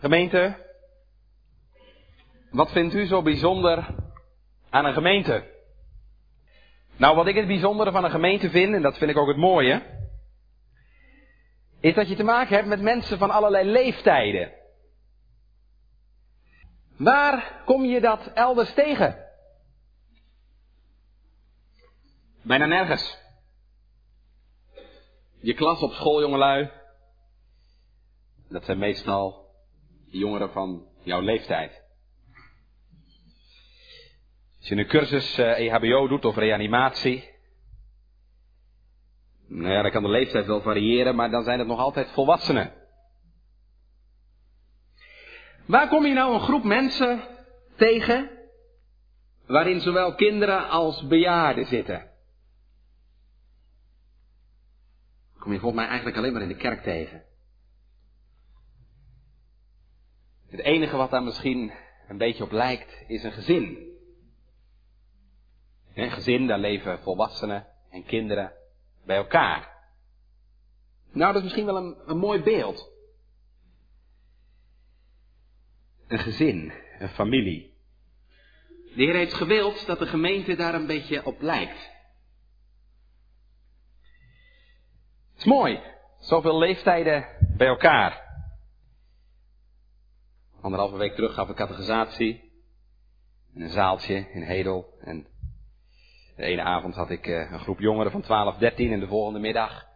Gemeente, wat vindt u zo bijzonder aan een gemeente? Nou, wat ik het bijzondere van een gemeente vind, en dat vind ik ook het mooie, is dat je te maken hebt met mensen van allerlei leeftijden. Waar kom je dat elders tegen? Bijna nergens. Je klas op school, jongelui. Dat zijn meestal jongeren van jouw leeftijd. Als je een cursus EHBO doet of reanimatie. Nou ja, dan kan de leeftijd wel variëren, maar dan zijn het nog altijd volwassenen. Waar kom je nou een groep mensen tegen waarin zowel kinderen als bejaarden zitten? Kom je volgens mij eigenlijk alleen maar in de kerk tegen. Het enige wat daar misschien een beetje op lijkt is een gezin. Een gezin, daar leven volwassenen en kinderen bij elkaar. Nou, dat is misschien wel een, een mooi beeld. Een gezin, een familie. De Heer heeft gewild dat de gemeente daar een beetje op lijkt. Het is mooi, zoveel leeftijden bij elkaar. Anderhalve week terug gaf ik catechisatie in een zaaltje in Hedel. En de ene avond had ik een groep jongeren van 12, 13 en de volgende middag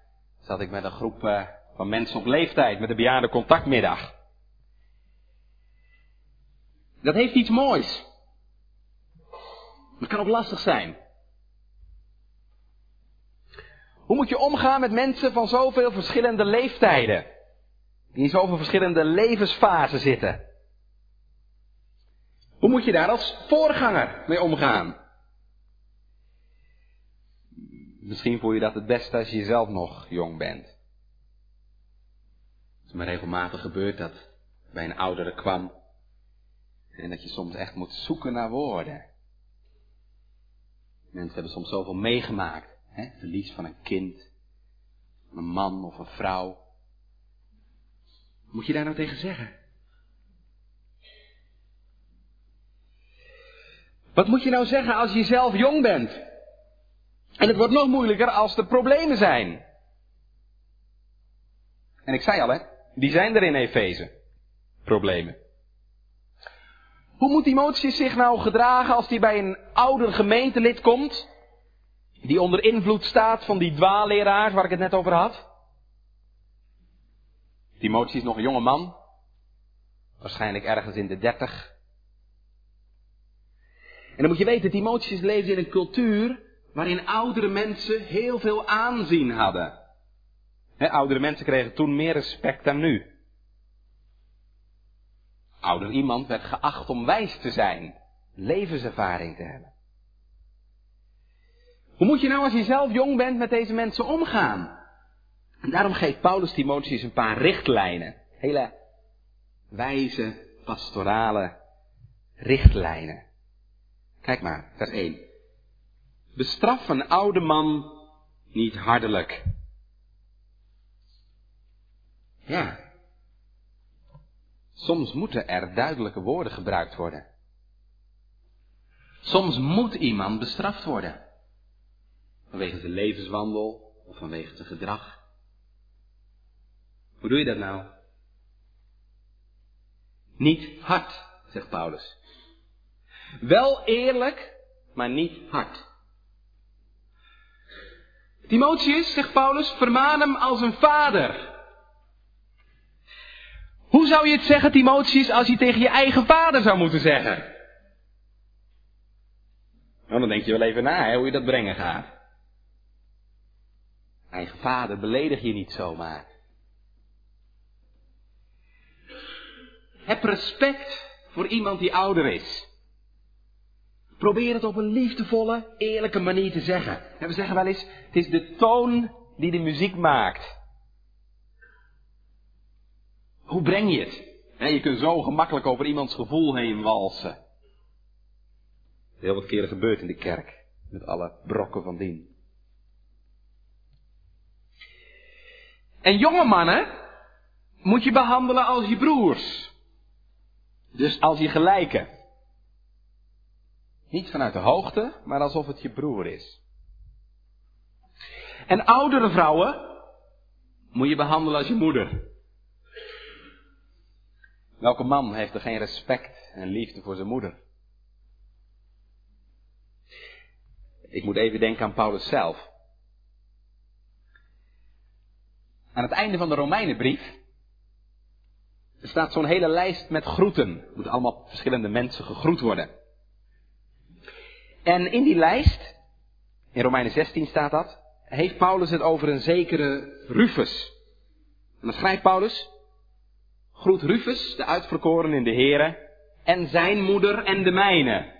zat ik met een groep van mensen op leeftijd met een bejaarde contactmiddag. Dat heeft iets moois. Het kan ook lastig zijn. Hoe moet je omgaan met mensen van zoveel verschillende leeftijden? Die in zoveel verschillende levensfasen zitten. Hoe moet je daar als voorganger mee omgaan? Misschien voel je dat het beste als je zelf nog jong bent. Het is maar regelmatig gebeurd dat bij een oudere kwam. En dat je soms echt moet zoeken naar woorden. Mensen hebben soms zoveel meegemaakt. Hè? Verlies van een kind, een man of een vrouw. Moet je daar nou tegen zeggen? Wat moet je nou zeggen als je zelf jong bent? En het wordt nog moeilijker als er problemen zijn. En ik zei al, hè, die zijn er in Efeze. Problemen. Hoe moet Timotheus zich nou gedragen als hij bij een ouder gemeentelid komt? Die onder invloed staat van die dwaalleraars waar ik het net over had? Timotheus is nog een jonge man. Waarschijnlijk ergens in de dertig. En dan moet je weten, Timotheus leefde in een cultuur waarin oudere mensen heel veel aanzien hadden. Oudere mensen kregen toen meer respect dan nu. Ouder iemand werd geacht om wijs te zijn, levenservaring te hebben. Hoe moet je nou als je zelf jong bent met deze mensen omgaan? En daarom geeft Paulus Timotheus een paar richtlijnen. Hele wijze, pastorale richtlijnen. Kijk maar, vers 1. Bestraf een oude man niet hardelijk. Ja. Soms moeten er duidelijke woorden gebruikt worden. Soms moet iemand bestraft worden. Vanwege zijn levenswandel of vanwege zijn gedrag. Hoe doe je dat nou? Niet hard, zegt Paulus. Wel eerlijk, maar niet hard. Timotheus, zegt Paulus, vermaan hem als een vader. Hoe zou je het zeggen, Timotheus, als je tegen je eigen vader zou moeten zeggen? Nou, dan denk je wel even na hè, hoe je dat brengen gaat. Eigen vader beledig je niet zomaar. Heb respect voor iemand die ouder is. Probeer het op een liefdevolle, eerlijke manier te zeggen. En we zeggen wel eens, het is de toon die de muziek maakt. Hoe breng je het? je kunt zo gemakkelijk over iemands gevoel heen walsen. Heel wat keren gebeurt in de kerk, met alle brokken van dien. En jonge mannen moet je behandelen als je broers. Dus als je gelijke. Niet vanuit de hoogte, maar alsof het je broer is. En oudere vrouwen moet je behandelen als je moeder. Welke man heeft er geen respect en liefde voor zijn moeder? Ik moet even denken aan Paulus zelf. Aan het einde van de Romeinenbrief staat zo'n hele lijst met groeten. Er moeten allemaal verschillende mensen gegroet worden. En in die lijst, in Romeinen 16 staat dat, heeft Paulus het over een zekere Rufus. En dan schrijft Paulus, groet Rufus, de uitverkoren in de Here, en zijn moeder en de mijne.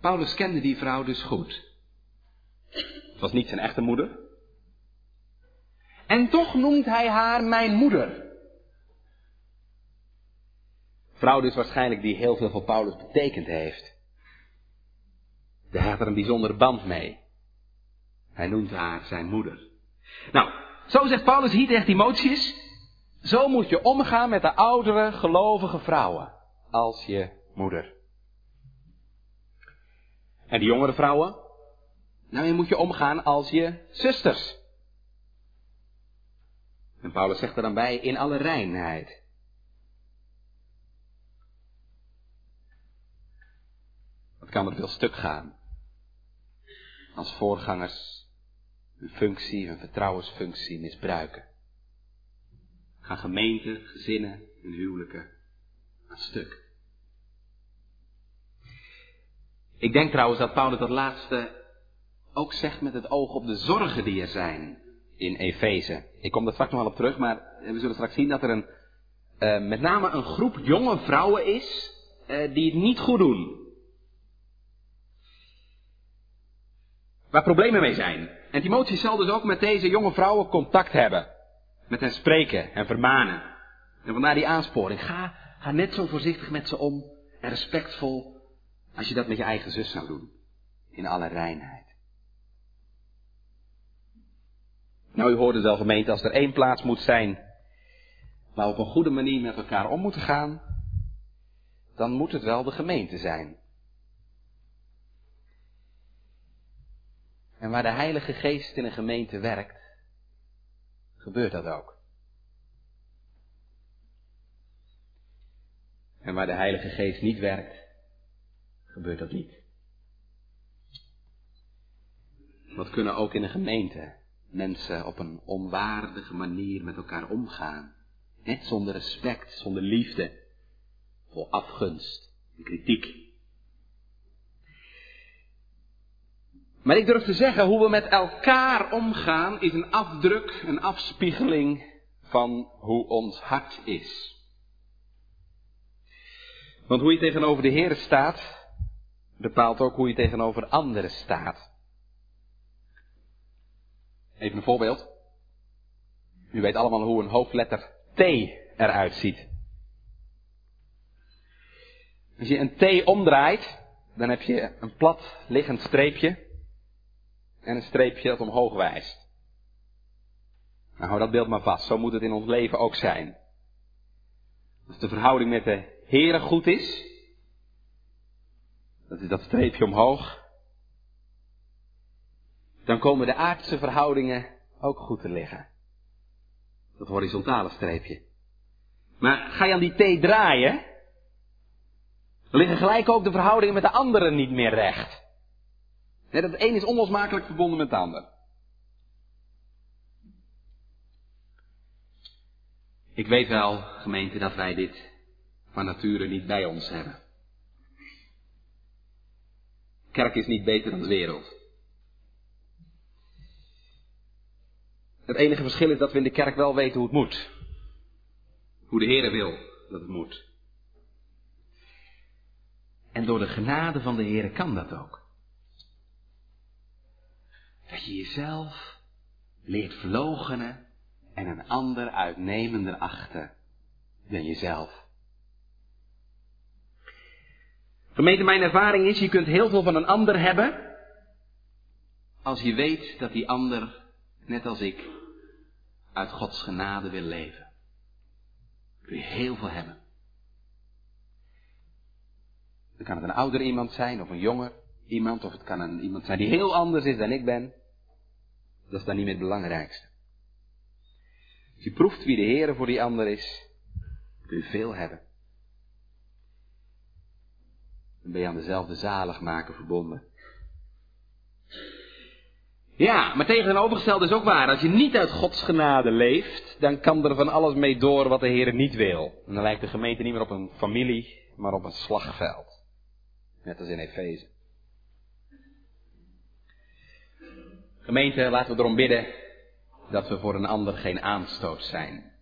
Paulus kende die vrouw dus goed. Het was niet zijn echte moeder. En toch noemt hij haar mijn moeder. Vrouw dus waarschijnlijk die heel veel voor Paulus betekend heeft. Hij had er een bijzondere band mee. Hij noemt haar zijn moeder. Nou, zo zegt Paulus hier tegen Timotheus. Zo moet je omgaan met de oudere gelovige vrouwen. Als je moeder. En die jongere vrouwen? Nou, je moet je omgaan als je zusters. En Paulus zegt er dan bij, in alle reinheid. Wat kan er veel stuk gaan? Als voorgangers hun functie, hun vertrouwensfunctie misbruiken. Gaan gemeenten, gezinnen en huwelijken aan stuk. Ik denk trouwens dat Paulus dat laatste ook zegt met het oog op de zorgen die er zijn in Efeze. Ik kom daar straks nog wel op terug, maar we zullen straks zien dat er een, uh, met name een groep jonge vrouwen is uh, die het niet goed doen. Waar problemen mee zijn. En Timotheus zal dus ook met deze jonge vrouwen contact hebben. Met hen spreken en vermanen. En vandaar die aansporing. Ga, ga net zo voorzichtig met ze om en respectvol als je dat met je eigen zus zou doen. In alle reinheid. Nou, u hoorde zelf gemeente, als er één plaats moet zijn waar op een goede manier met elkaar om moeten gaan, dan moet het wel de gemeente zijn. En waar de Heilige Geest in een gemeente werkt, gebeurt dat ook. En waar de Heilige Geest niet werkt, gebeurt dat niet. Wat kunnen ook in een gemeente mensen op een onwaardige manier met elkaar omgaan. Net zonder respect, zonder liefde, vol afgunst en kritiek. Maar ik durf te zeggen, hoe we met elkaar omgaan is een afdruk, een afspiegeling van hoe ons hart is. Want hoe je tegenover de Heer staat, bepaalt ook hoe je tegenover anderen staat. Even een voorbeeld. U weet allemaal hoe een hoofdletter T eruit ziet. Als je een T omdraait, dan heb je een plat liggend streepje en een streepje dat omhoog wijst. Nou, hou dat beeld maar vast. Zo moet het in ons leven ook zijn. Als de verhouding met de Heere goed is, dat is dat streepje omhoog dan komen de aardse verhoudingen ook goed te liggen. Dat horizontale streepje. Maar ga je aan die T draaien, dan liggen gelijk ook de verhoudingen met de anderen niet meer recht. Net het een is onlosmakelijk verbonden met het ander. Ik weet wel, gemeente, dat wij dit van nature niet bij ons hebben. Kerk is niet beter dan de wereld. Het enige verschil is dat we in de kerk wel weten hoe het moet. Hoe de Heer wil dat het moet. En door de genade van de Heer kan dat ook. Dat je jezelf leert verlogenen en een ander uitnemender achten dan jezelf. Gemeente, mijn ervaring is, je kunt heel veel van een ander hebben, als je weet dat die ander net als ik, uit Gods genade wil leven. kun je heel veel hebben. Dan kan het een ouder iemand zijn of een jonger iemand, of het kan een, iemand zijn die heel anders is dan ik ben. Dat is dan niet meer het belangrijkste. Je proeft wie de Heer voor die ander is, kun je veel hebben. Dan ben je aan dezelfde zaligmaker verbonden. Ja, maar tegenovergesteld is ook waar. Als je niet uit Gods genade leeft, dan kan er van alles mee door wat de Heer niet wil. En dan lijkt de gemeente niet meer op een familie, maar op een slagveld. Net als in Efeze. Gemeente, laten we erom bidden dat we voor een ander geen aanstoot zijn.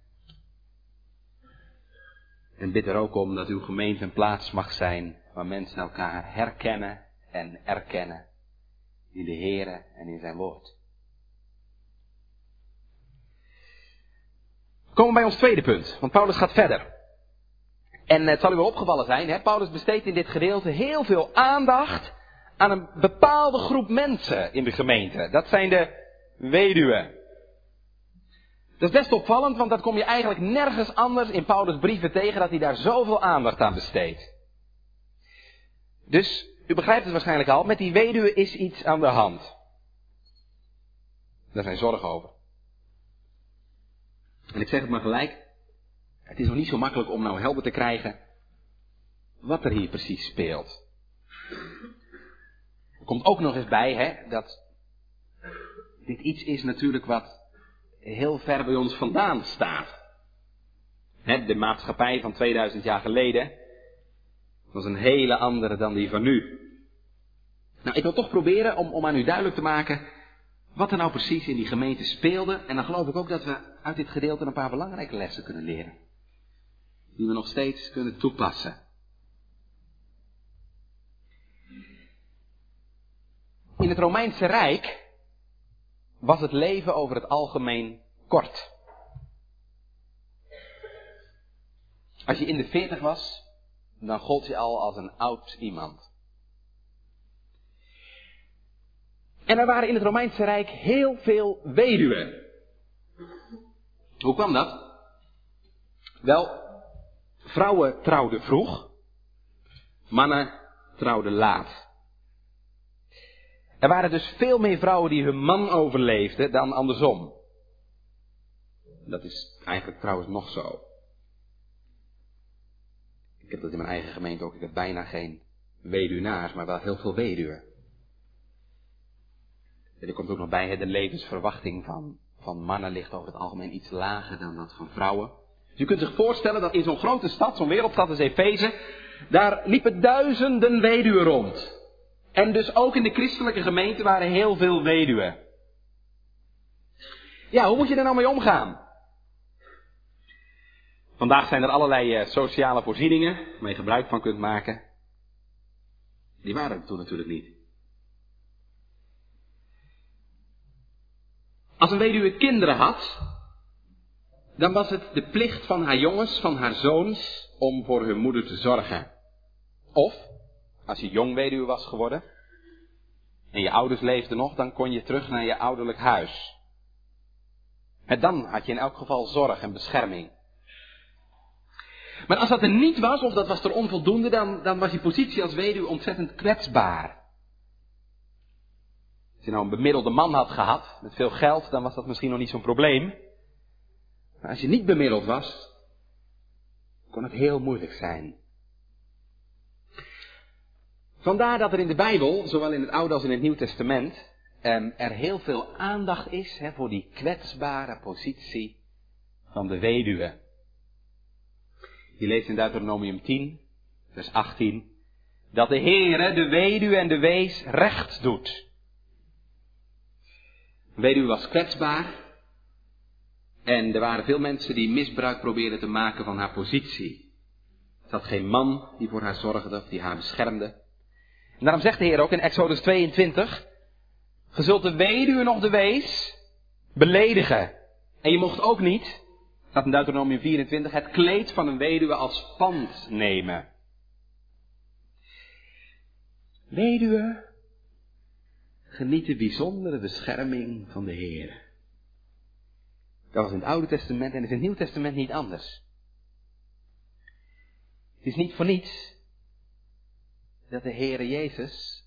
En bid er ook om dat uw gemeente een plaats mag zijn waar mensen elkaar herkennen en erkennen in de Here en in zijn woord. Komen we bij ons tweede punt, want Paulus gaat verder. En het zal u wel opgevallen zijn, hè? Paulus besteedt in dit gedeelte heel veel aandacht aan een bepaalde groep mensen in de gemeente. Dat zijn de weduwen. Dat is best opvallend, want dat kom je eigenlijk nergens anders in Paulus' brieven tegen dat hij daar zoveel aandacht aan besteedt. Dus, u begrijpt het waarschijnlijk al, met die weduwe is iets aan de hand. Daar zijn zorgen over. En ik zeg het maar gelijk, het is nog niet zo makkelijk om nou helder te krijgen wat er hier precies speelt. Komt ook nog eens bij hè, dat dit iets is natuurlijk wat heel ver bij ons vandaan staat. Hè, de maatschappij van 2000 jaar geleden was een hele andere dan die van nu. Nou, ik wil toch proberen om, om aan u duidelijk te maken wat er nou precies in die gemeente speelde. En dan geloof ik ook dat we uit dit gedeelte een paar belangrijke lessen kunnen leren. Die we nog steeds kunnen toepassen. In het Romeinse Rijk was het leven over het algemeen kort. Als je in de veertig was, dan gold je al als een oud iemand. En er waren in het Romeinse Rijk heel veel weduwen. Hoe kwam dat? Wel, vrouwen trouwden vroeg, mannen trouwden laat. Er waren dus veel meer vrouwen die hun man overleefden dan andersom. Dat is eigenlijk trouwens nog zo. Ik heb dat in mijn eigen gemeente ook. Ik heb bijna geen weduwnaars, maar wel heel veel weduwen. En er komt ook nog bij, de levensverwachting van, van mannen ligt over het algemeen iets lager dan dat van vrouwen. Dus je kunt zich voorstellen dat in zo'n grote stad, zo'n wereldstad als Efeze, daar liepen duizenden weduwen rond. En dus ook in de christelijke gemeente waren heel veel weduwen. Ja, hoe moet je er nou mee omgaan? Vandaag zijn er allerlei eh, sociale voorzieningen waar je gebruik van kunt maken. Die waren er toen natuurlijk niet. Als een weduwe kinderen had, dan was het de plicht van haar jongens, van haar zoons, om voor hun moeder te zorgen. Of, als je jong weduwe was geworden, en je ouders leefden nog, dan kon je terug naar je ouderlijk huis. En dan had je in elk geval zorg en bescherming. Maar als dat er niet was, of dat was er onvoldoende, dan, dan was je positie als weduwe ontzettend kwetsbaar. Als je nou een bemiddelde man had gehad, met veel geld, dan was dat misschien nog niet zo'n probleem. Maar als je niet bemiddeld was, kon het heel moeilijk zijn. Vandaar dat er in de Bijbel, zowel in het Oude als in het Nieuw Testament, ehm, er heel veel aandacht is voor die kwetsbare positie van de weduwe. Je leest in Deuteronomium 10, vers 18, dat de Heere de weduwe en de wees recht doet. De weduwe was kwetsbaar en er waren veel mensen die misbruik probeerden te maken van haar positie. Er had geen man die voor haar zorgde of die haar beschermde. En daarom zegt de Heer ook in Exodus 22, ge zult de weduwe nog de wees beledigen. En je mocht ook niet staat in Deuteronomium 24, het kleed van een weduwe als pand nemen. Weduwe genieten bijzondere bescherming van de Heer. Dat was in het Oude Testament en is in het Nieuw Testament niet anders. Het is niet voor niets dat de Heere Jezus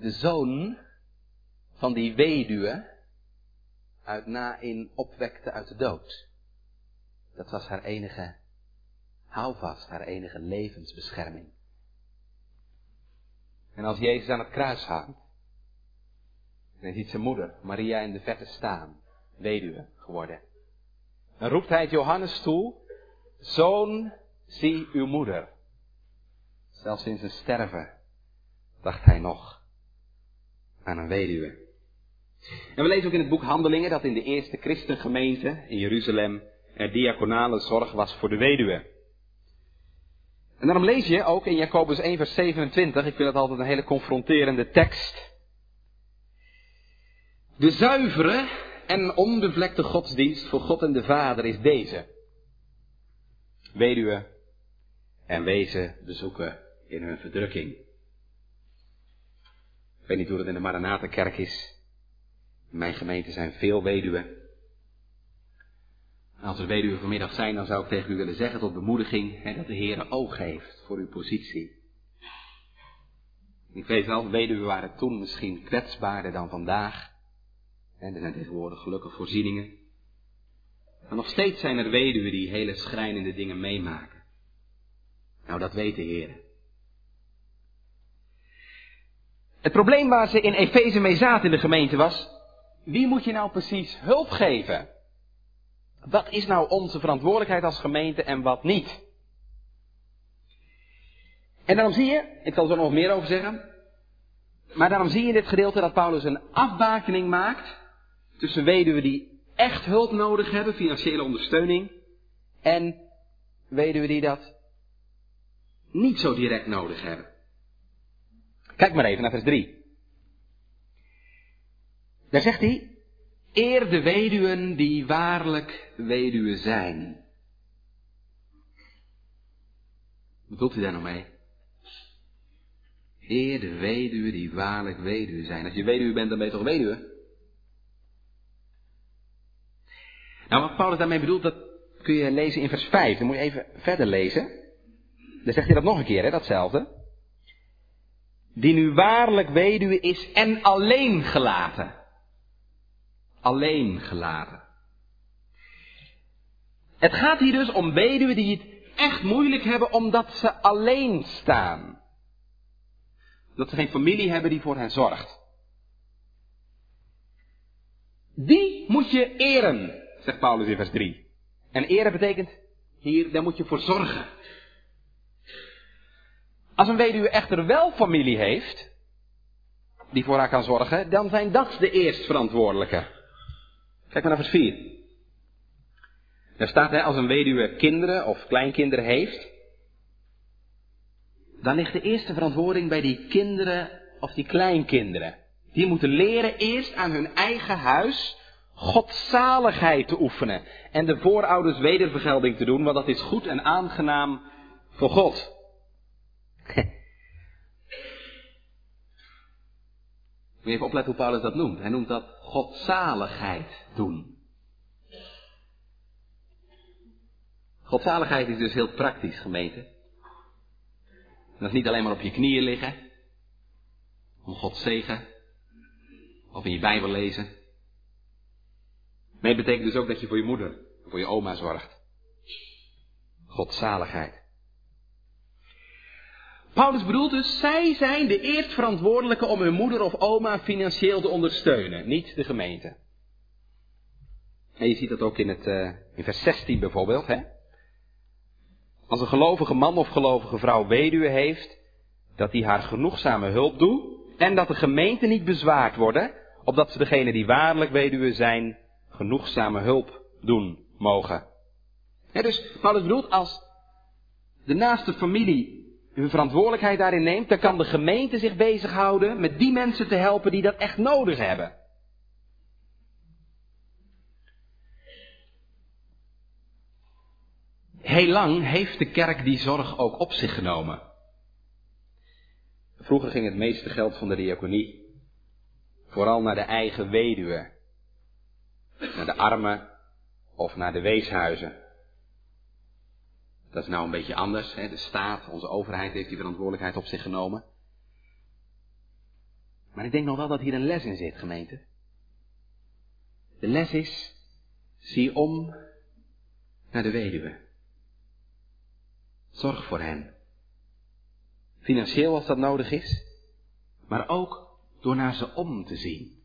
de zoon van die weduwe uit na in opwekte uit de dood. Dat was haar enige houvast, haar enige levensbescherming. En als Jezus aan het kruis hangt, en hij ziet zijn moeder, Maria, in de verte staan, weduwe geworden. Dan roept hij het Johannes toe, Zoon, zie uw moeder. Zelfs in zijn sterven dacht hij nog aan een weduwe. En we lezen ook in het boek Handelingen dat in de eerste christengemeente in Jeruzalem er diaconale zorg was voor de weduwe. En daarom lees je ook in Jacobus 1 vers 27, ik vind dat altijd een hele confronterende tekst. De zuivere en onbevlekte godsdienst voor God en de Vader is deze. Weduwe en wezen bezoeken in hun verdrukking. Ik weet niet hoe het in de Maranatenkerk is. In mijn gemeente zijn veel weduwen. als er weduwen vanmiddag zijn, dan zou ik tegen u willen zeggen tot bemoediging hè, dat de Heer oog heeft voor uw positie. Ik weet wel, weduwen waren toen misschien kwetsbaarder dan vandaag. En er zijn tegenwoordig gelukkig voorzieningen. Maar nog steeds zijn er weduwen die hele schrijnende dingen meemaken. Nou, dat weet de Heer. Het probleem waar ze in Efeze mee zaten in de gemeente was, wie moet je nou precies hulp geven? Wat is nou onze verantwoordelijkheid als gemeente en wat niet? En daarom zie je, ik zal er nog meer over zeggen, maar daarom zie je in dit gedeelte dat Paulus een afbakening maakt tussen weduwen die echt hulp nodig hebben, financiële ondersteuning, en weduwen die dat niet zo direct nodig hebben. Kijk maar even naar vers 3. Daar zegt hij, eer de weduwen die waarlijk weduwe zijn. Wat bedoelt hij daar nou mee? Eer de weduwen die waarlijk weduwe zijn. Als je weduwe bent, dan ben je toch weduwe? Nou, wat Paulus daarmee bedoelt, dat kun je lezen in vers 5. Dan moet je even verder lezen. Dan zegt hij dat nog een keer, hè, datzelfde. Die nu waarlijk weduwe is en alleen gelaten alleen gelaten. Het gaat hier dus om weduwen die het echt moeilijk hebben omdat ze alleen staan. Dat ze geen familie hebben die voor hen zorgt. Die moet je eren, zegt Paulus in vers 3. En eren betekent hier, daar moet je voor zorgen. Als een weduwe echter wel familie heeft, die voor haar kan zorgen, dan zijn dat de eerstverantwoordelijke. Kijk maar naar vers 4. Daar staat, hè, als een weduwe kinderen of kleinkinderen heeft, dan ligt de eerste verantwoording bij die kinderen of die kleinkinderen. Die moeten leren eerst aan hun eigen huis godzaligheid te oefenen en de voorouders wedervergelding te doen, want dat is goed en aangenaam voor God. Moet je even opletten hoe Paulus dat noemt. Hij noemt dat godzaligheid doen. Godzaligheid is dus heel praktisch, gemeente. dat is niet alleen maar op je knieën liggen, om God zegen, of in je Bijbel lezen. Nee, het betekent dus ook dat je voor je moeder, voor je oma zorgt. Godzaligheid. Paulus bedoelt dus, zij zijn de eerstverantwoordelijke om hun moeder of oma financieel te ondersteunen, niet de gemeente. En je ziet dat ook in, het, uh, in vers 16 bijvoorbeeld. Hè? Als een gelovige man of gelovige vrouw weduwe heeft, dat hij haar genoegzame hulp doet en dat de gemeente niet bezwaard worden, opdat ze degene die waarlijk weduwe zijn, genoegzame hulp doen mogen. dus Paulus bedoelt, als de naaste familie hun verantwoordelijkheid daarin neemt, dan kan de gemeente zich bezighouden met die mensen te helpen die dat echt nodig hebben. Heel lang heeft de kerk die zorg ook op zich genomen. Vroeger ging het meeste geld van de diaconie vooral naar de eigen weduwe, naar de armen of naar de weeshuizen. Dat is nou een beetje anders. Hè? De staat, onze overheid heeft die verantwoordelijkheid op zich genomen. Maar ik denk nog wel dat hier een les in zit, gemeente. De les is, zie om naar de weduwe. Zorg voor hen. Financieel als dat nodig is, maar ook door naar ze om te zien.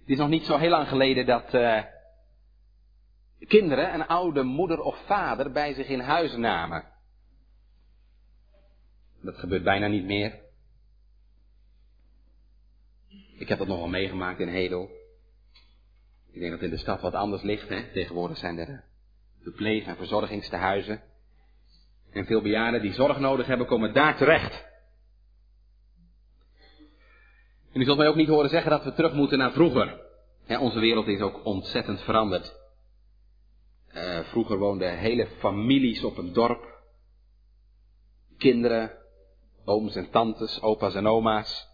Het is nog niet zo heel lang geleden dat uh, kinderen een oude moeder of vader bij zich in huis namen. Dat gebeurt bijna niet meer. Ik heb dat nog wel meegemaakt in Hedel. Ik denk dat in de stad wat anders ligt. Hè? Tegenwoordig zijn er verpleeg- en verzorgingstehuizen. En veel bejaarden die zorg nodig hebben, komen daar terecht. En u zult mij ook niet horen zeggen dat we terug moeten naar vroeger. onze wereld is ook ontzettend veranderd. Uh, vroeger woonden hele families op een dorp. Kinderen, ooms en tantes, opa's en oma's.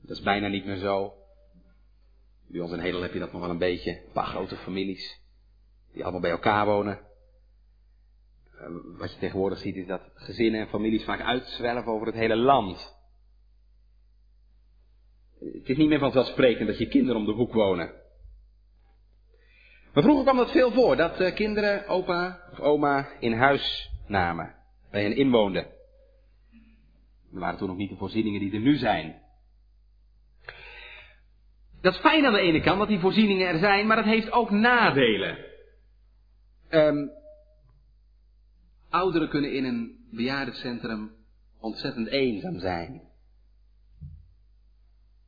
Dat is bijna niet meer zo. Bij ons in Hedel heb je dat nog wel een beetje. Een paar grote families. Die allemaal bij elkaar wonen. Eh, wat je tegenwoordig ziet is dat gezinnen en families vaak uitzwerven over het hele land. Het is niet meer vanzelfsprekend dat je kinderen om de hoek wonen. Maar vroeger kwam dat veel voor, dat uh, kinderen opa of oma in huis namen, bij hen inwoonden. Er waren toen nog niet de voorzieningen die er nu zijn. Dat is fijn aan de ene kant dat die voorzieningen er zijn, maar dat heeft ook nadelen. Um, ouderen kunnen in een bejaardencentrum ontzettend eenzaam zijn.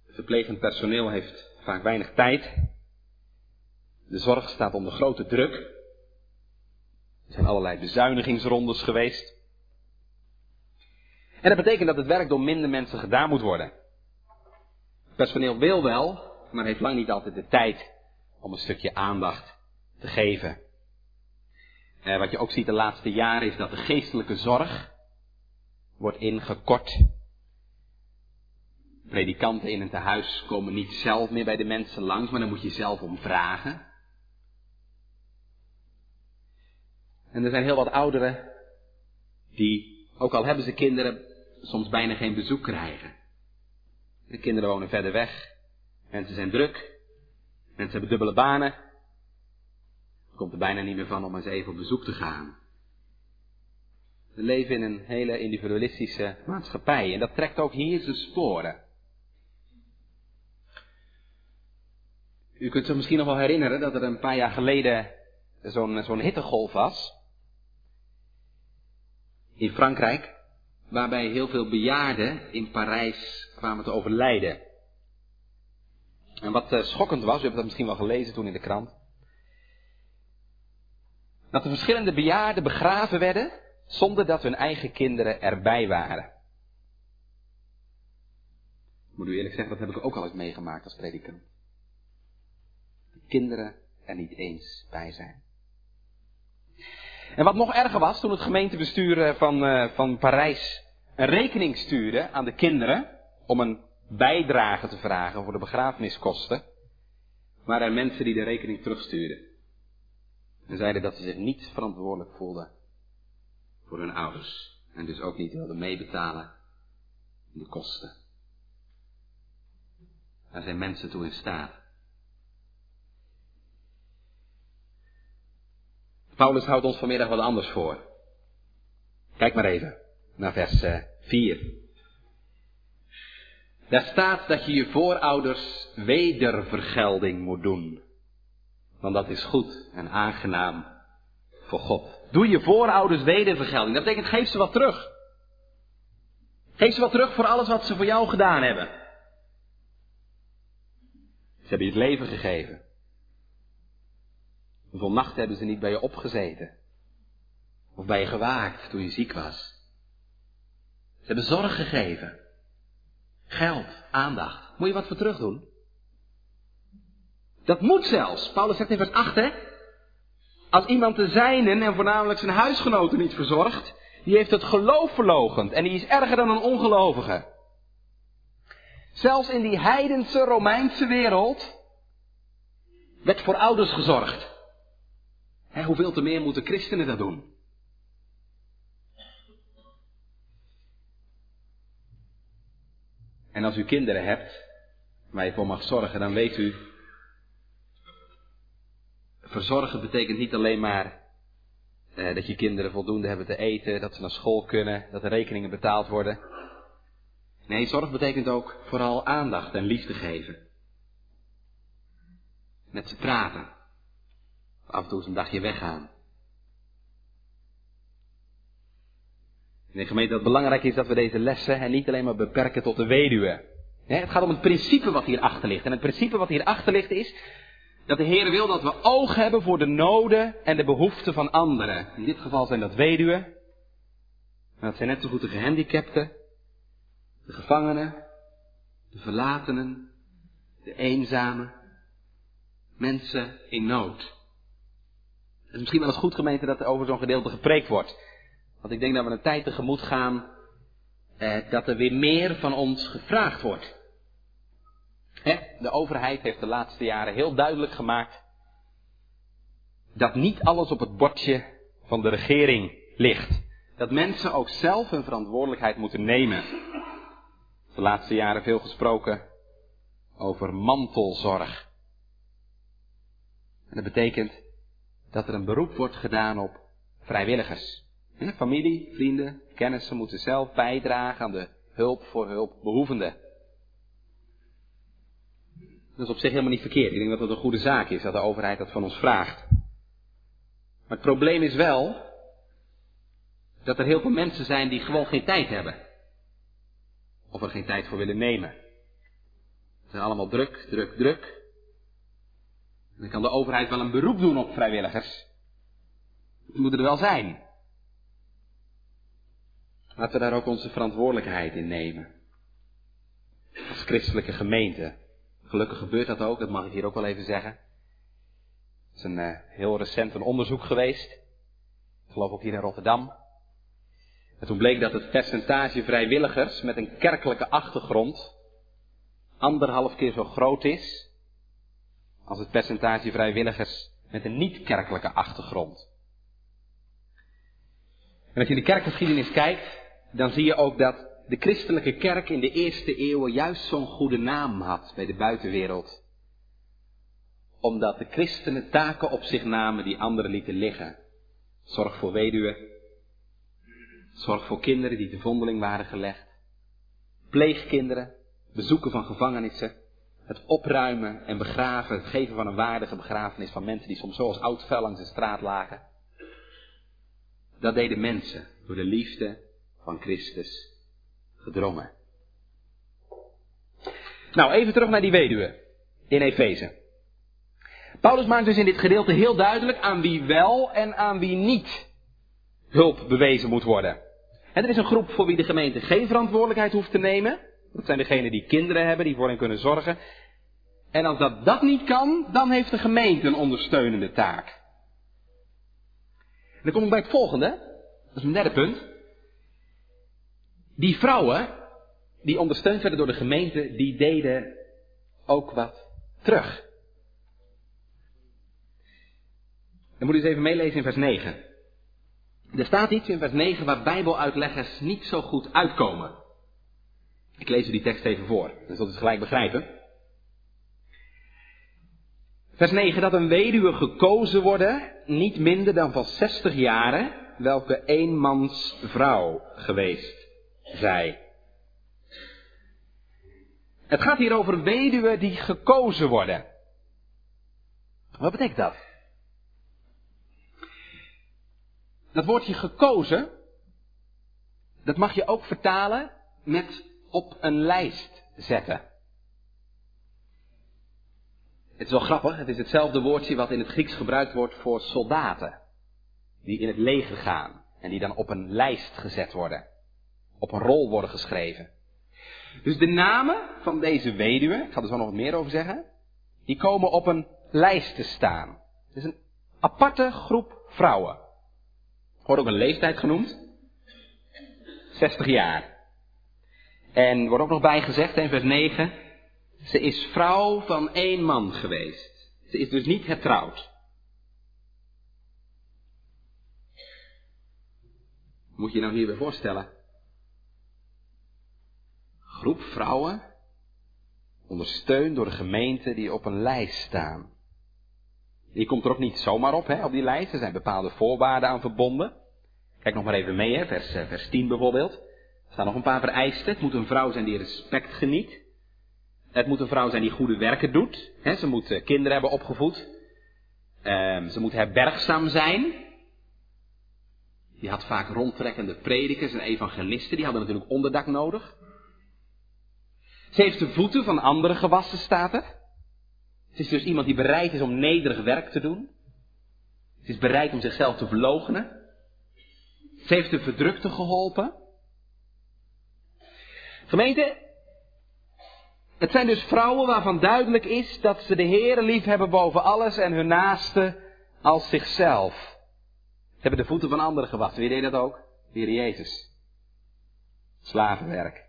Verplegend personeel heeft vaak weinig tijd. De zorg staat onder grote druk. Er zijn allerlei bezuinigingsrondes geweest. En dat betekent dat het werk door minder mensen gedaan moet worden. Het personeel wil wel, maar heeft lang niet altijd de tijd om een stukje aandacht te geven. Eh, wat je ook ziet de laatste jaren is dat de geestelijke zorg wordt ingekort. Predikanten in een tehuis komen niet zelf meer bij de mensen langs, maar dan moet je zelf om vragen. En er zijn heel wat ouderen die, ook al hebben ze kinderen, soms bijna geen bezoek krijgen. De kinderen wonen verder weg. Mensen zijn druk. Mensen hebben dubbele banen. Er komt er bijna niet meer van om eens even op bezoek te gaan. We leven in een hele individualistische maatschappij en dat trekt ook hier zijn sporen. U kunt zich misschien nog wel herinneren dat er een paar jaar geleden zo'n zo'n hittegolf was. In Frankrijk, waarbij heel veel bejaarden in Parijs kwamen te overlijden. En wat uh, schokkend was, u hebt dat misschien wel gelezen toen in de krant. Dat de verschillende bejaarden begraven werden zonder dat hun eigen kinderen erbij waren. Ik moet u eerlijk zeggen, dat heb ik ook al eens meegemaakt als predikant. De kinderen er niet eens bij zijn. En wat nog erger was, toen het gemeentebestuur eh, van, uh, van Parijs een rekening stuurde aan de kinderen om een bijdrage te vragen voor de begrafeniskosten, waren er mensen die de rekening terugstuurden. En zeiden dat ze zich niet verantwoordelijk voelden voor hun ouders. En dus ook niet wilden meebetalen in de kosten. Daar zijn mensen toe in staat. Paulus houdt ons vanmiddag wat anders voor. Kijk maar even naar vers 4. Eh, daar staat dat je je voorouders wedervergelding moet doen. Want dat is goed en aangenaam voor God. Doe je voorouders wedervergelding. Dat betekent geef ze wat terug. Geef ze wat terug voor alles wat ze voor jou gedaan hebben. Ze hebben je het leven gegeven. Hoeveel nachten hebben ze niet bij je opgezeten? Of bij je gewaakt toen je ziek was? Ze hebben zorg gegeven. Geld, aandacht. Moet je wat voor terug doen? Dat moet zelfs. Paulus zegt in vers 8, hè. Als iemand de zijnen en voornamelijk zijn huisgenoten niet verzorgt, die heeft het geloof verlogend en die is erger dan een ongelovige. Zelfs in die heidense Romeinse wereld werd voor ouders gezorgd. Hoeveel te meer moeten christenen dat doen? En als u kinderen hebt, waar je voor mag zorgen, dan weet u, verzorgen betekent niet alleen maar eh, dat je kinderen voldoende hebben te eten, dat ze naar school kunnen, dat de rekeningen betaald worden. Nee, zorg betekent ook vooral aandacht en liefde geven. Met ze praten. Af en toe eens een dagje weggaan. In de gemeente dat het belangrijk is dat we deze lessen en niet alleen maar beperken tot de weduwe. Het gaat om het principe wat hierachter ligt. En het principe wat hierachter ligt is dat de Heer wil dat we oog hebben voor de noden en de behoeften van anderen. In dit geval zijn dat weduwen. En dat zijn net zo goed de gehandicapten, de gevangenen, de verlatenen, de eenzamen, mensen in nood. Is misschien wel eens goed gemeente dat er over zo'n gedeelte gepreekt wordt. Want ik denk dat we een tijd tegemoet gaan eh, dat er weer meer van ons gevraagd wordt. Hè? De overheid heeft de laatste jaren heel duidelijk gemaakt dat niet alles op het bordje van de regering ligt. Dat mensen ook zelf hun verantwoordelijkheid moeten nemen. De laatste jaren veel gesproken over mantelzorg. En dat betekent dat er een beroep wordt gedaan op vrijwilligers. Familie, vrienden, kennissen moeten zelf bijdragen aan de hulp voor hulpbehoevenden. Dat is op zich helemaal niet verkeerd. Ik denk dat het een goede zaak is dat de overheid dat van ons vraagt. Maar het probleem is wel dat er heel veel mensen zijn die gewoon geen tijd hebben. Of er geen tijd voor willen nemen. Ze zijn allemaal druk, druk, druk. Dan kan de overheid wel een beroep doen op vrijwilligers. Die moeten er wel zijn. Laten we daar ook onze verantwoordelijkheid in nemen. Als christelijke gemeente. Gelukkig gebeurt dat ook, dat mag ik hier ook wel even zeggen. Er is een uh, heel recent een onderzoek geweest. Ik geloof ook hier in Rotterdam. En toen bleek dat het percentage vrijwilligers met een kerkelijke achtergrond anderhalf keer zo groot is als het percentage vrijwilligers met een niet-kerkelijke achtergrond. En als je de kerkgeschiedenis kijkt, dan zie je ook dat de christelijke kerk in de eerste eeuwen juist zo'n goede naam had bij de buitenwereld. Omdat de christenen taken op zich namen die anderen lieten liggen. Zorg voor weduwen. Zorg voor kinderen die te vondeling waren gelegd. Pleegkinderen. Bezoeken van gevangenissen. Het opruimen en begraven, het geven van een waardige begrafenis van mensen die soms zoals oud vuil langs de straat lagen. Dat deden mensen door de liefde van Christus gedrongen. Nou, even terug naar die weduwe in Efeze. Paulus maakt dus in dit gedeelte heel duidelijk aan wie wel en aan wie niet hulp bewezen moet worden. En er is een groep voor wie de gemeente geen verantwoordelijkheid hoeft te nemen. Dat zijn degenen die kinderen hebben, die voor hen kunnen zorgen. En als dat, dat niet kan, dan heeft de gemeente een ondersteunende taak. En dan kom ik bij het volgende. Dat is mijn derde punt. Die vrouwen, die ondersteund werden door de gemeente, die deden ook wat terug. Dan moet u eens even meelezen in vers 9. Er staat iets in vers 9 waar bijbeluitleggers niet zo goed uitkomen. Ik lees u die tekst even voor, dan zult u het gelijk begrijpen. Vers 9, dat een weduwe gekozen worden, niet minder dan van 60 jaren, welke eenmans vrouw geweest zij. Het gaat hier over weduwen die gekozen worden. Wat betekent dat? Dat woordje gekozen, dat mag je ook vertalen met op een lijst zetten. Het is wel grappig, het is hetzelfde woordje wat in het Grieks gebruikt wordt voor soldaten. Die in het leger gaan en die dan op een lijst gezet worden op een rol worden geschreven. Dus de namen van deze weduwe, ik ga er zo nog wat meer over zeggen, die komen op een lijst te staan. Het is een aparte groep vrouwen. Wordt ook een leeftijd genoemd. 60 jaar. En wordt ook nog bijgezegd in vers 9, ze is vrouw van één man geweest. Ze is dus niet getrouwd. Moet je nou hierbij voorstellen? Groep vrouwen, ondersteund door de gemeente die op een lijst staan. Die komt er ook niet zomaar op, hè, op die lijst. Er zijn bepaalde voorwaarden aan verbonden. Kijk nog maar even mee, hè, vers, eh, vers 10 bijvoorbeeld. Er staan nog een paar vereisten. Het moet een vrouw zijn die respect geniet. Het moet een vrouw zijn die goede werken doet. Ze moet eh, kinderen hebben opgevoed. Um, ze moet herbergzaam zijn. Die had vaak rondtrekkende predikers en evangelisten. Die hadden natuurlijk onderdak nodig. Ze heeft de voeten van andere gewassen, staat er. Het is dus iemand die bereid is om nederig werk te doen. Ze is bereid om zichzelf te verloochenen. Ze heeft de verdrukte geholpen. Gemeente, het zijn dus vrouwen waarvan duidelijk is dat ze de Heer lief hebben boven alles en hun naaste als zichzelf. Ze hebben de voeten van anderen gewassen. Wie deed dat ook? De Heer Jezus. Slavenwerk.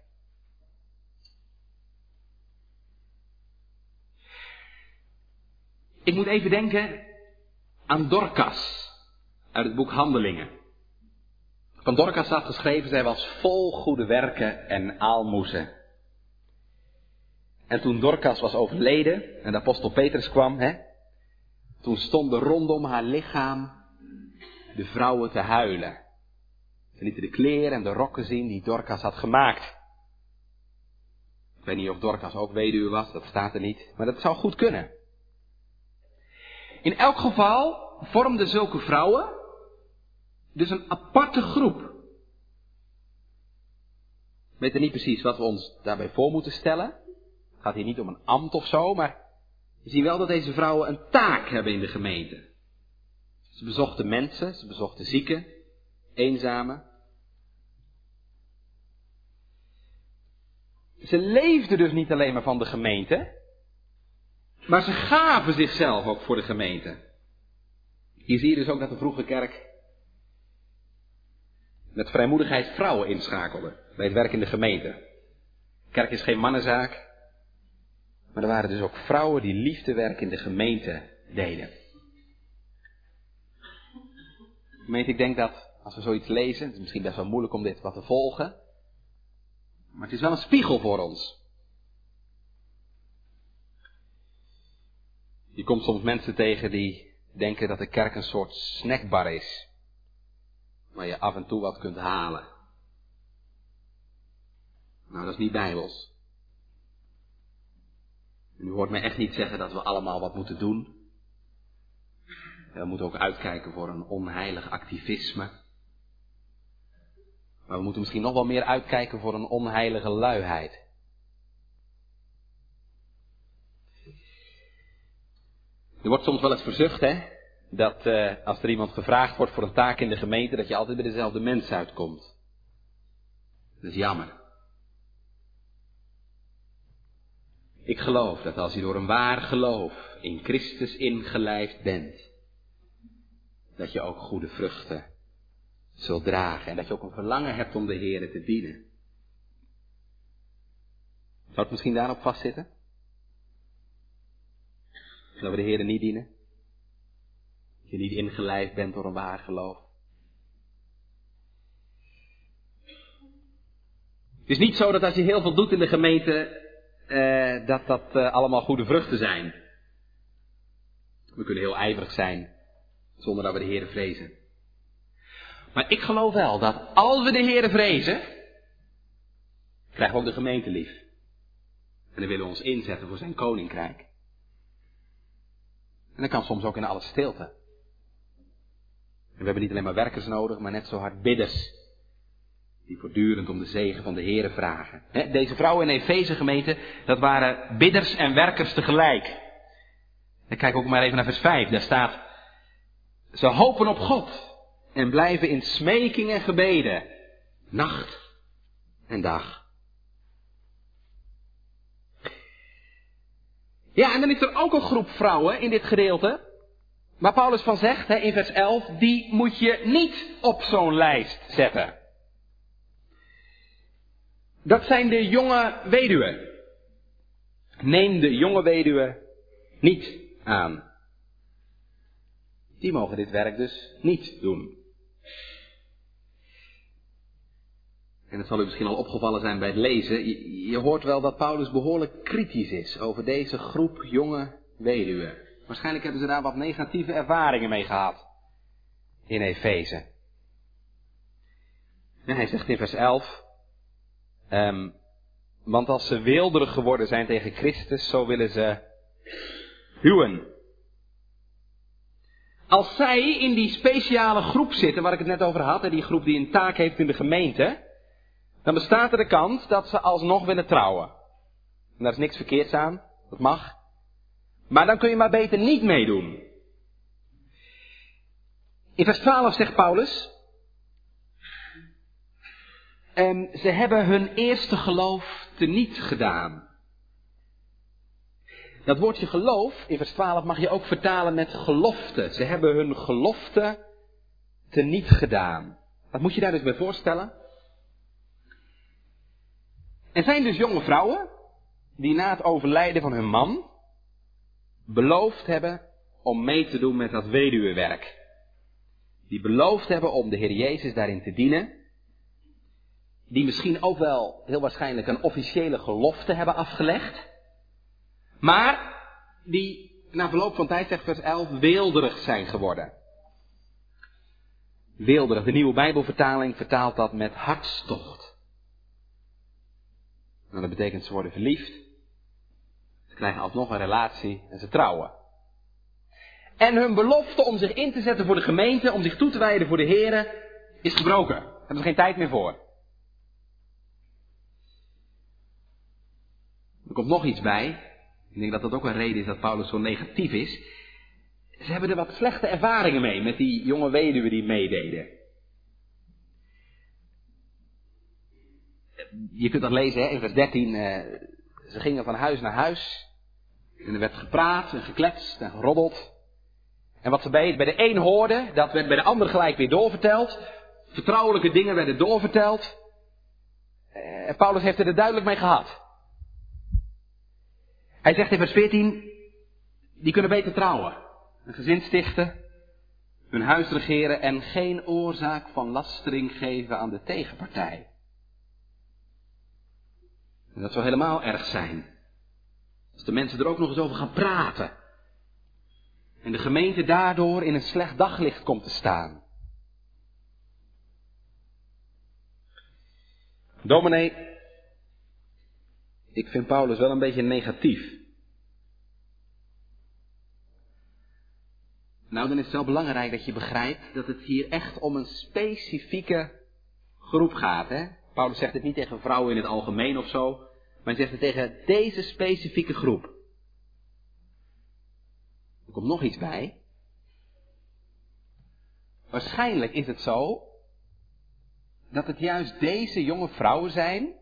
Ik moet even denken aan Dorcas uit het boek Handelingen. Van Dorcas staat geschreven, zij was vol goede werken en aalmoezen. En toen Dorcas was overleden en de apostel Petrus kwam, hè, toen stonden rondom haar lichaam de vrouwen te huilen. Ze lieten de kleren en de rokken zien die Dorcas had gemaakt. Ik weet niet of Dorcas ook weduwe was, dat staat er niet, maar dat zou goed kunnen. In elk geval vormden zulke vrouwen dus een aparte groep. We weten niet precies wat we ons daarbij voor moeten stellen. Het gaat hier niet om een ambt of zo, maar we zien wel dat deze vrouwen een taak hebben in de gemeente. Ze bezochten mensen, ze bezochten zieken, eenzamen. Ze leefden dus niet alleen maar van de gemeente, maar ze gaven zichzelf ook voor de gemeente. Hier zie je dus ook dat de vroege kerk met vrijmoedigheid vrouwen inschakelde bij het werk in de gemeente. Kerk is geen mannenzaak, maar er waren dus ook vrouwen die liefdewerk in de gemeente deden. Gemeente, ik denk dat als we zoiets lezen, het is misschien best wel moeilijk om dit wat te volgen, maar het is wel een spiegel voor ons. Je komt soms mensen tegen die denken dat de kerk een soort snackbar is. Waar je af en toe wat kunt halen. Nou, dat is niet bijbels. En u hoort mij echt niet zeggen dat we allemaal wat moeten doen. We moeten ook uitkijken voor een onheilig activisme. Maar we moeten misschien nog wel meer uitkijken voor een onheilige luiheid. Er wordt soms wel eens verzucht, hè, dat uh, als er iemand gevraagd wordt voor een taak in de gemeente, dat je altijd bij dezelfde mens uitkomt. Dat is jammer. Ik geloof dat als je door een waar geloof in Christus ingelijfd bent, dat je ook goede vruchten zult dragen en dat je ook een verlangen hebt om de Heer te dienen. Zou het misschien daarop vastzitten? Dat we de Heer niet dienen. Je niet ingeleid bent door een waar geloof. Het is niet zo dat als je heel veel doet in de gemeente, eh, dat dat eh, allemaal goede vruchten zijn. We kunnen heel ijverig zijn, zonder dat we de Heer vrezen. Maar ik geloof wel dat als we de Heer vrezen, krijgen we ook de gemeente lief. En dan willen we ons inzetten voor zijn koninkrijk. En dat kan soms ook in alle stilte. En we hebben niet alleen maar werkers nodig, maar net zo hard bidders. Die voortdurend om de zegen van de Here vragen. deze vrouwen in Efeze gemeente, dat waren bidders en werkers tegelijk. En kijk ook maar even naar vers 5. Daar staat, ze hopen op God en blijven in smeking en gebeden, nacht en dag. Ja, en dan is er ook een groep vrouwen in dit gedeelte. Waar Paulus van zegt hè, in vers 11, die moet je niet op zo'n lijst zetten. Dat zijn de jonge weduwen. Neem de jonge weduwe niet aan. Die mogen dit werk dus niet doen. En het zal u misschien al opgevallen zijn bij het lezen. Je, je hoort wel dat Paulus behoorlijk kritisch is over deze groep jonge weduwen. Waarschijnlijk hebben ze daar wat negatieve ervaringen mee gehad. In Efeze. En hij zegt in vers 11. Um, want als ze weelderig geworden zijn tegen Christus, zo willen ze huwen. Als zij in die speciale groep zitten waar ik het net over had, die groep die een taak heeft in de gemeente, dan bestaat er de kans dat ze alsnog willen trouwen. En daar is niks verkeerds aan, dat mag. Maar dan kun je maar beter niet meedoen. In vers 12 zegt Paulus, en ze hebben hun eerste geloof teniet gedaan. Dat woordje geloof in vers 12 mag je ook vertalen met gelofte. Ze hebben hun gelofte teniet gedaan. Wat moet je daar dus bij voorstellen? Er zijn dus jonge vrouwen die na het overlijden van hun man beloofd hebben om mee te doen met dat weduwewerk. Die beloofd hebben om de Heer Jezus daarin te dienen. Die misschien ook wel heel waarschijnlijk een officiële gelofte hebben afgelegd. Maar die na verloop van tijd, zegt vers 11, weelderig zijn geworden. Weelderig, de nieuwe Bijbelvertaling vertaalt dat met hartstocht. Nou, dat betekent ze worden verliefd. Ze krijgen alsnog een relatie en ze trouwen. En hun belofte om zich in te zetten voor de gemeente, om zich toe te wijden voor de heren, is gebroken. Daar hebben ze geen tijd meer voor. Er komt nog iets bij. Ik denk dat dat ook een reden is dat Paulus zo negatief is. Ze hebben er wat slechte ervaringen mee met die jonge weduwen die meededen. Je kunt dat lezen hè, in vers 13. Ze gingen van huis naar huis. En er werd gepraat en gekletst en geroddeld. En wat ze bij, bij de een hoorden, dat werd bij de ander gelijk weer doorverteld. Vertrouwelijke dingen werden doorverteld. Eh, en Paulus heeft er duidelijk mee gehad. Hij zegt in vers 14, die kunnen beter trouwen, een gezin stichten, hun huis regeren en geen oorzaak van lastering geven aan de tegenpartij. En dat zou helemaal erg zijn. Als de mensen er ook nog eens over gaan praten. En de gemeente daardoor in een slecht daglicht komt te staan. Dominee, ik vind Paulus wel een beetje negatief. Nou, dan is het wel belangrijk dat je begrijpt dat het hier echt om een specifieke groep gaat. Hè? Paulus zegt het niet tegen vrouwen in het algemeen of zo, maar hij zegt het tegen deze specifieke groep. Er komt nog iets bij. Waarschijnlijk is het zo dat het juist deze jonge vrouwen zijn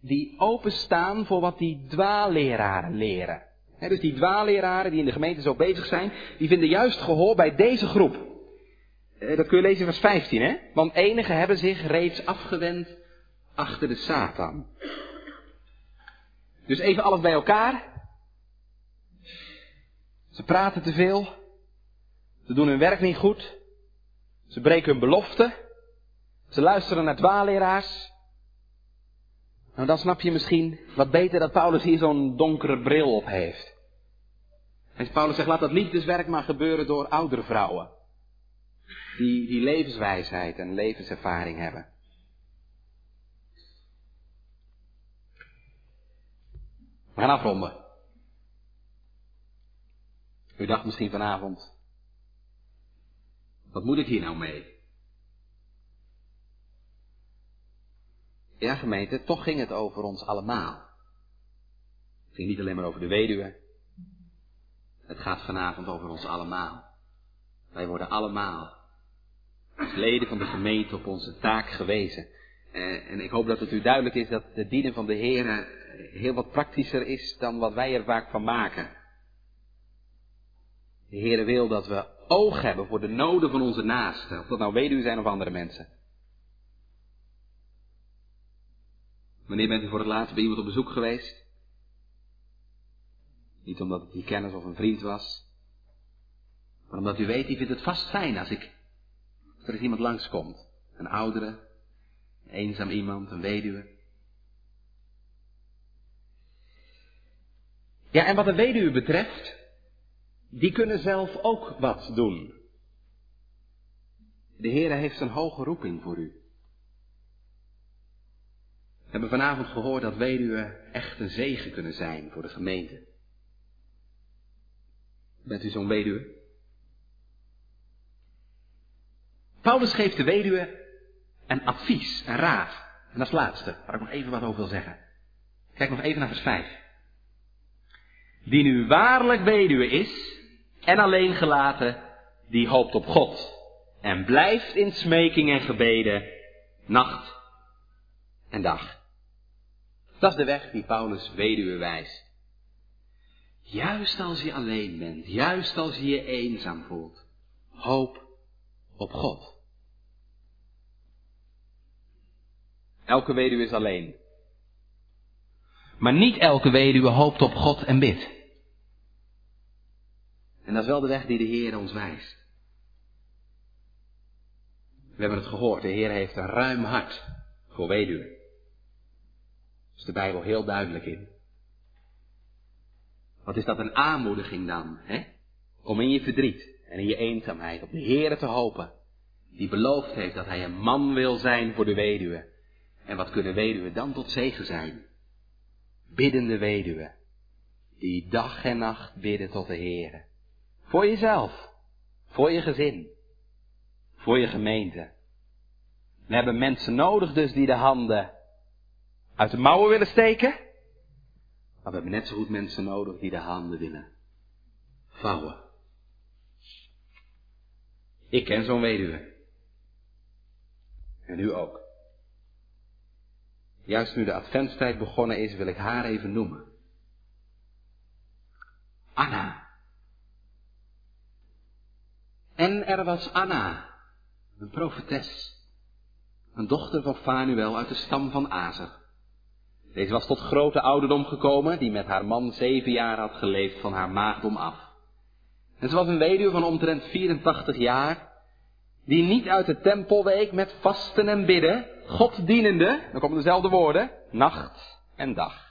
die openstaan voor wat die dwaalleraren leren. dus die dwaalleraren die in de gemeente zo bezig zijn, die vinden juist gehoor bij deze groep. Eh, dat kun je lezen in vers 15, hè? Want enigen hebben zich reeds afgewend achter de Satan. Dus even alles bij elkaar. Ze praten te veel. Ze doen hun werk niet goed. Ze breken hun beloften. Ze luisteren naar dwaalleraars. Nou, dan snap je misschien wat beter dat Paulus hier zo'n donkere bril op heeft. En Paulus zegt, laat dat liefdeswerk maar gebeuren door oudere vrouwen. Die, die levenswijsheid en levenservaring hebben. We gaan afronden. U dacht misschien vanavond, wat moet ik hier nou mee? Ja, gemeente, toch ging het over ons allemaal. Het ging niet alleen maar over de weduwe. Het gaat vanavond over ons allemaal. Wij worden allemaal als leden van de gemeente op onze taak gewezen. Eh, en ik hoop dat het u duidelijk is dat de dienen van de Heer heel wat praktischer is dan wat wij er vaak van maken. De Heer wil dat we oog hebben voor de noden van onze naasten, of dat nou weduwe zijn of andere mensen. Wanneer bent u voor het laatst bij iemand op bezoek geweest? Niet omdat het een kennis of een vriend was, maar omdat u weet, die vindt het vast fijn als ik, er eens iemand langskomt. Een oudere, eenzaam iemand, een weduwe. Ja, en wat de weduwe betreft, die kunnen zelf ook wat doen. De Heer heeft een hoge roeping voor u. We hebben vanavond gehoord dat weduwen echt een zegen kunnen zijn voor de gemeente. Bent u zo'n weduwe? Paulus geeft de weduwe een advies, een raad. En het laatste, waar ik nog even wat over wil zeggen. Kijk nog even naar vers 5. Die nu waarlijk weduwe is en alleen gelaten, die hoopt op God. En blijft in smeking en gebeden, nacht en dag. Dat is de weg die Paulus weduwe wijst. Juist als je alleen bent, juist als je je eenzaam voelt, hoop op God. Elke weduwe is alleen. Maar niet elke weduwe hoopt op God en bidt. En dat is wel de weg die de Heer ons wijst. We hebben het gehoord, de Heer heeft een ruim hart voor weduwen. Daar is de Bijbel heel duidelijk in. Wat is dat een aanmoediging dan, hè? Om in je verdriet en in je eenzaamheid op de Heer te hopen, die beloofd heeft dat Hij een man wil zijn voor de weduwe. En wat kunnen weduwen dan tot zegen zijn? Biddende weduwen, die dag en nacht bidden tot de Heer. Voor jezelf, voor je gezin, voor je gemeente. We hebben mensen nodig dus die de handen uit de mouwen willen steken. Maar we hebben net zo goed mensen nodig die de handen willen vouwen. Ik ken zo'n weduwe. En u ook. Juist nu de adventstijd begonnen is, wil ik haar even noemen. Anna. En er was Anna, een profetes, een dochter van Fanuel uit de stam van Azer. Deze was tot grote ouderdom gekomen, die met haar man zeven jaar had geleefd van haar maagdom af. En ze was een weduwe van omtrent 84 jaar, die niet uit de tempel week met vasten en bidden, God dienende, dan komen dezelfde woorden, nacht en dag.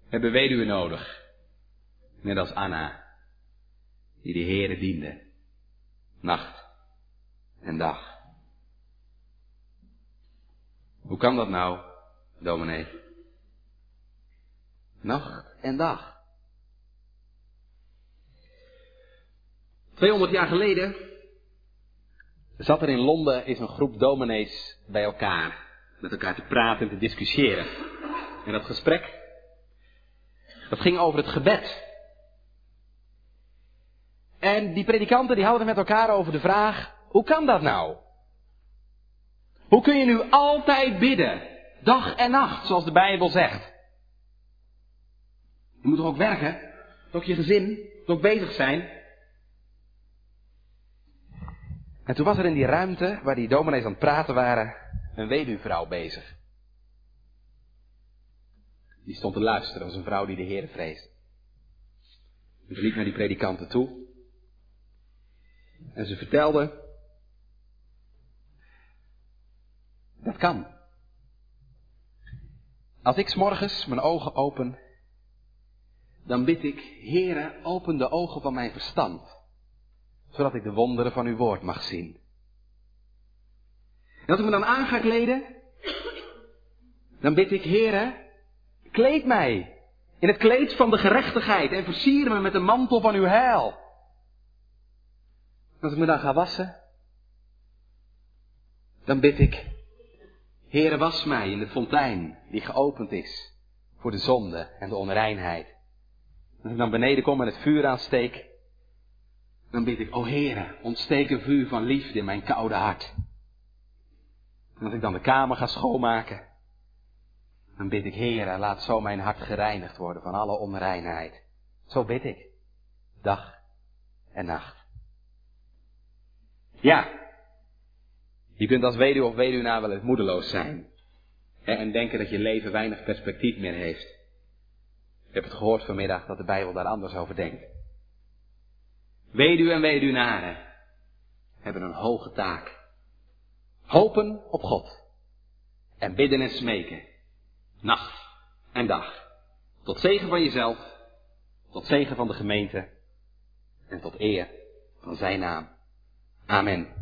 We hebben weduwe nodig, net als Anna, die de Heere diende, nacht en dag. Hoe kan dat nou, dominee? Nacht en dag. 200 jaar geleden zat er in Londen is een groep dominees bij elkaar. Met elkaar te praten en te discussiëren. En dat gesprek, dat ging over het gebed. En die predikanten die hadden met elkaar over de vraag, hoe kan dat nou? Hoe kun je nu altijd bidden, dag en nacht, zoals de Bijbel zegt? Je moet toch ook werken? Toch je gezin? Toch bezig zijn? En toen was er in die ruimte, waar die dominees aan het praten waren, een weduwvrouw bezig. Die stond te luisteren, als een vrouw die de Heer vreest. Ze liep naar die predikanten toe. En ze vertelde, dat kan. Als ik s'morgens mijn ogen open, dan bid ik, Heere, open de ogen van mijn verstand zodat ik de wonderen van uw woord mag zien. En als ik me dan aan ga kleden, dan bid ik, Heere, kleed mij in het kleed van de gerechtigheid en versier me met de mantel van uw heil. Als ik me dan ga wassen, dan bid ik, Heere, was mij in de fontein die geopend is voor de zonde en de onreinheid. Als ik dan beneden kom en het vuur aansteek, dan bid ik, o Heere, ontsteek een vuur van liefde in mijn koude hart. En als ik dan de kamer ga schoonmaken, dan bid ik, Heere, laat zo mijn hart gereinigd worden van alle onreinheid. Zo bid ik, dag en nacht. Ja, je kunt als weduwe of weduwnaar wel eens moedeloos zijn. Hè, en denken dat je leven weinig perspectief meer heeft. Ik heb het gehoord vanmiddag dat de Bijbel daar anders over denkt. Weduwe en weduwnaren hebben een hoge taak Hopen op God. En bidden en smeken. Nacht en dag. Tot zegen van jezelf. Tot zegen van de gemeente. En tot eer van zijn naam. Amén.